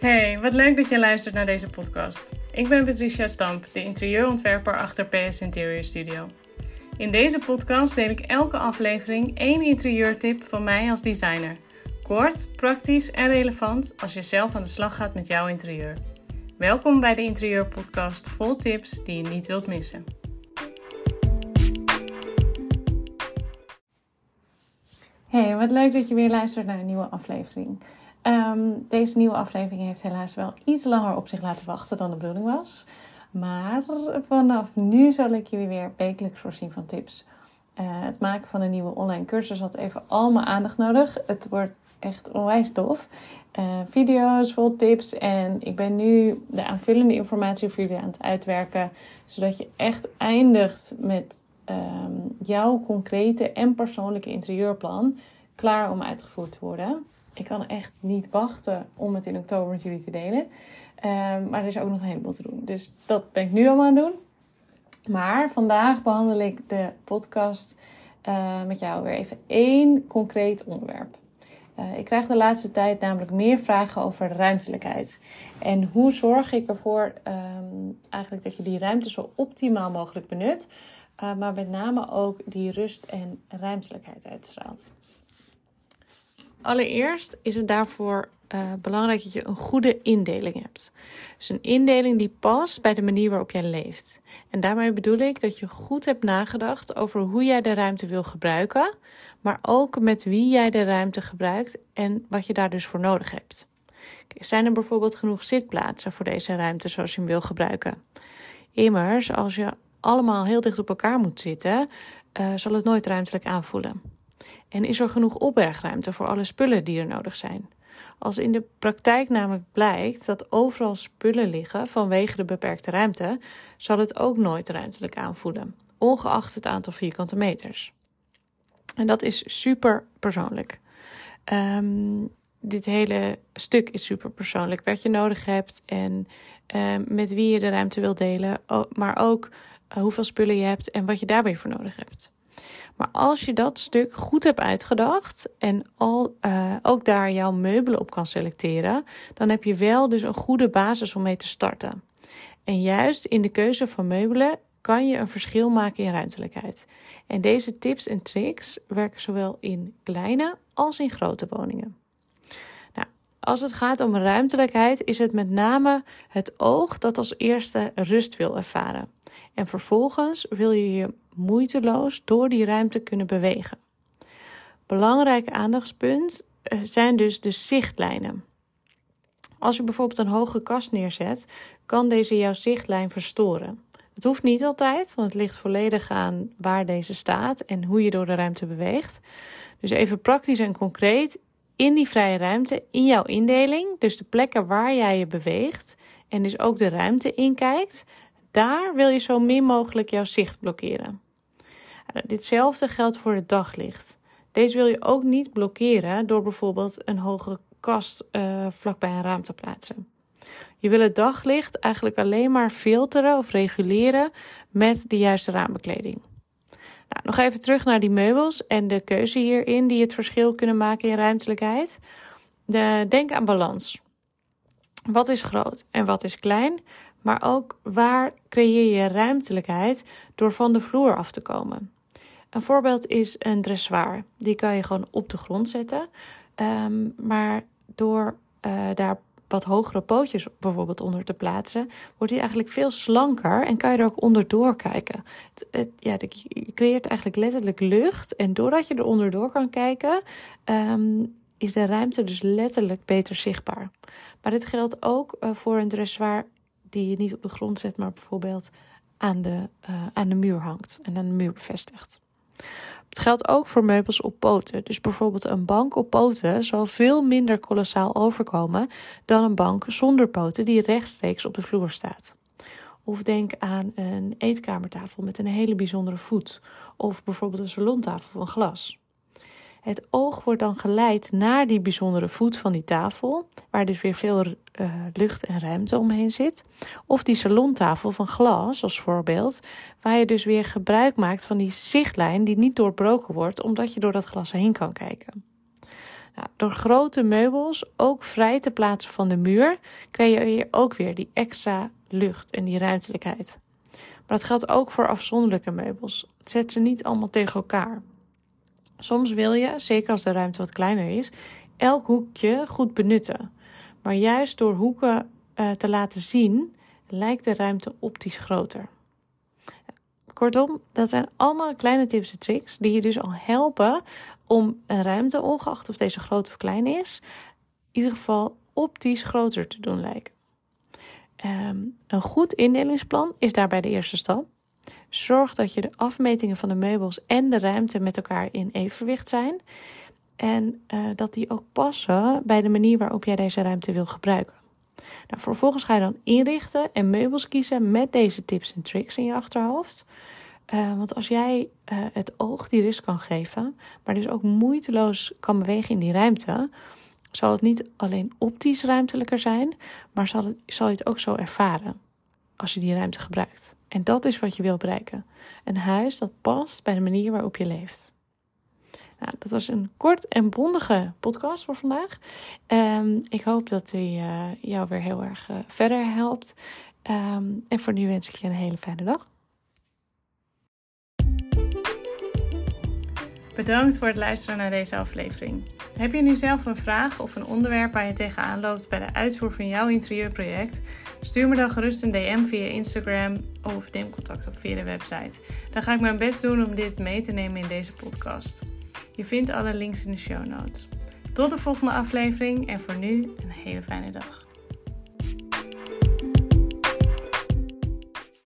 Hey, wat leuk dat je luistert naar deze podcast. Ik ben Patricia Stamp, de interieurontwerper achter PS Interior Studio. In deze podcast deel ik elke aflevering één interieurtip van mij als designer. Kort, praktisch en relevant als je zelf aan de slag gaat met jouw interieur. Welkom bij de Interieurpodcast vol tips die je niet wilt missen. Hey, wat leuk dat je weer luistert naar een nieuwe aflevering. Ehm, deze nieuwe aflevering heeft helaas wel iets langer op zich laten wachten dan de bedoeling was. Maar vanaf nu zal ik jullie weer wekelijks voorzien van tips. Uh, het maken van een nieuwe online cursus had even al mijn aandacht nodig. Het wordt echt onwijs tof. Uh, video's vol tips en ik ben nu de aanvullende informatie voor jullie aan het uitwerken. Zodat je echt eindigt met um, jouw concrete en persoonlijke interieurplan klaar om uitgevoerd te worden. Ik kan echt niet wachten om het in oktober met jullie te delen. Um, maar er is ook nog een heleboel te doen. Dus dat ben ik nu allemaal aan het doen. Maar vandaag behandel ik de podcast uh, met jou weer even één concreet onderwerp. Uh, ik krijg de laatste tijd namelijk meer vragen over ruimtelijkheid. En hoe zorg ik ervoor um, eigenlijk dat je die ruimte zo optimaal mogelijk benut. Uh, maar met name ook die rust en ruimtelijkheid uitstraalt. Allereerst is het daarvoor uh, belangrijk dat je een goede indeling hebt. Dus een indeling die past bij de manier waarop jij leeft. En daarmee bedoel ik dat je goed hebt nagedacht over hoe jij de ruimte wil gebruiken, maar ook met wie jij de ruimte gebruikt en wat je daar dus voor nodig hebt. Zijn er bijvoorbeeld genoeg zitplaatsen voor deze ruimte zoals je hem wil gebruiken? Immers, als je allemaal heel dicht op elkaar moet zitten, uh, zal het nooit ruimtelijk aanvoelen. En is er genoeg opbergruimte voor alle spullen die er nodig zijn? Als in de praktijk namelijk blijkt dat overal spullen liggen vanwege de beperkte ruimte, zal het ook nooit ruimtelijk aanvoelen, ongeacht het aantal vierkante meters. En dat is super persoonlijk. Um, dit hele stuk is super persoonlijk. Wat je nodig hebt en um, met wie je de ruimte wil delen, maar ook uh, hoeveel spullen je hebt en wat je daar weer voor nodig hebt. Maar als je dat stuk goed hebt uitgedacht en al, uh, ook daar jouw meubelen op kan selecteren, dan heb je wel dus een goede basis om mee te starten. En juist in de keuze van meubelen kan je een verschil maken in ruimtelijkheid. En deze tips en tricks werken zowel in kleine als in grote woningen. Als het gaat om ruimtelijkheid, is het met name het oog dat als eerste rust wil ervaren. En vervolgens wil je je moeiteloos door die ruimte kunnen bewegen. Belangrijk aandachtspunt eh, zijn dus de zichtlijnen. Als je bijvoorbeeld een hoge kast neerzet, kan deze jouw zichtlijn verstoren. Het hoeft niet altijd, want het ligt volledig aan waar deze staat en hoe je door de ruimte beweegt. Dus even praktisch en concreet in die vrije ruimte, in jouw indeling, dus de plekken waar jij je beweegt en dus ook de ruimte inkijkt, daar wil je zo min mogelijk jouw zicht blokkeren. Ditzelfde geldt voor het daglicht. Deze wil je ook niet blokkeren door bijvoorbeeld een hoge kast uh, vlakbij een raam te plaatsen. Je wil het daglicht eigenlijk alleen maar filteren of reguleren met de juiste raambekleding. Nou, nog even terug naar die meubels en de keuze hierin die het verschil kunnen maken in ruimtelijkheid. De, denk aan balans. Wat is groot en wat is klein? Maar ook waar creëer je ruimtelijkheid door van de vloer af te komen? Een voorbeeld is een dressoir. Die kan je gewoon op de grond zetten. Um, maar door uh, daar wat hogere pootjes bijvoorbeeld onder te plaatsen, wordt hij eigenlijk veel slanker en kan je er ook onderdoor kijken. Het, ja, je creëert eigenlijk letterlijk lucht en doordat je er onderdoor kan kijken, um, is de ruimte dus letterlijk beter zichtbaar. Maar dit geldt ook uh, voor een dressoir die je niet op de grond zet, maar bijvoorbeeld aan de, uh, aan de muur hangt en aan de muur bevestigt. Het geldt ook voor meubels op poten. Dus bijvoorbeeld een bank op poten zal veel minder kolossaal overkomen dan een bank zonder poten die rechtstreeks op de vloer staat. Of denk aan een eetkamertafel met een hele bijzondere voet. Of bijvoorbeeld een salontafel van glas. Het oog wordt dan geleid naar die bijzondere voet van die tafel, waar dus weer veel uh, lucht en ruimte omheen zit. Of die salontafel van glas als voorbeeld, waar je dus weer gebruik maakt van die zichtlijn die niet doorbroken wordt, omdat je door dat glas heen kan kijken. Nou, door grote meubels ook vrij te plaatsen van de muur, creëer je ook weer die extra lucht en die ruimtelijkheid. Maar dat geldt ook voor afzonderlijke meubels. Zet ze niet allemaal tegen elkaar. Soms wil je, zeker als de ruimte wat kleiner is, elk hoekje goed benutten. Maar juist door hoeken uh, te laten zien, lijkt de ruimte optisch groter. Kortom, dat zijn allemaal kleine tips en tricks die je dus al helpen om een ruimte, ongeacht of deze groot of klein is, in ieder geval optisch groter te doen lijken. Um, een goed indelingsplan is daarbij de eerste stap. Zorg dat je de afmetingen van de meubels en de ruimte met elkaar in evenwicht zijn. En uh, dat die ook passen bij de manier waarop jij deze ruimte wil gebruiken. Nou, vervolgens ga je dan inrichten en meubels kiezen met deze tips en tricks in je achterhoofd. Uh, want als jij uh, het oog die rust kan geven, maar dus ook moeiteloos kan bewegen in die ruimte, zal het niet alleen optisch ruimtelijker zijn, maar zal, het, zal je het ook zo ervaren als je die ruimte gebruikt. En dat is wat je wil bereiken. Een huis dat past bij de manier waarop je leeft. Nou, dat was een kort en bondige podcast voor vandaag. Um, ik hoop dat die uh, jou weer heel erg uh, verder helpt. Um, en voor nu wens ik je een hele fijne dag. Bedankt voor het luisteren naar deze aflevering. Heb je nu zelf een vraag of een onderwerp waar je tegenaan loopt bij de uitvoer van jouw interieurproject? Stuur me dan gerust een DM via Instagram of neem contact op via de website. Dan ga ik mijn best doen om dit mee te nemen in deze podcast. Je vindt alle links in de show notes. Tot de volgende aflevering en voor nu een hele fijne dag.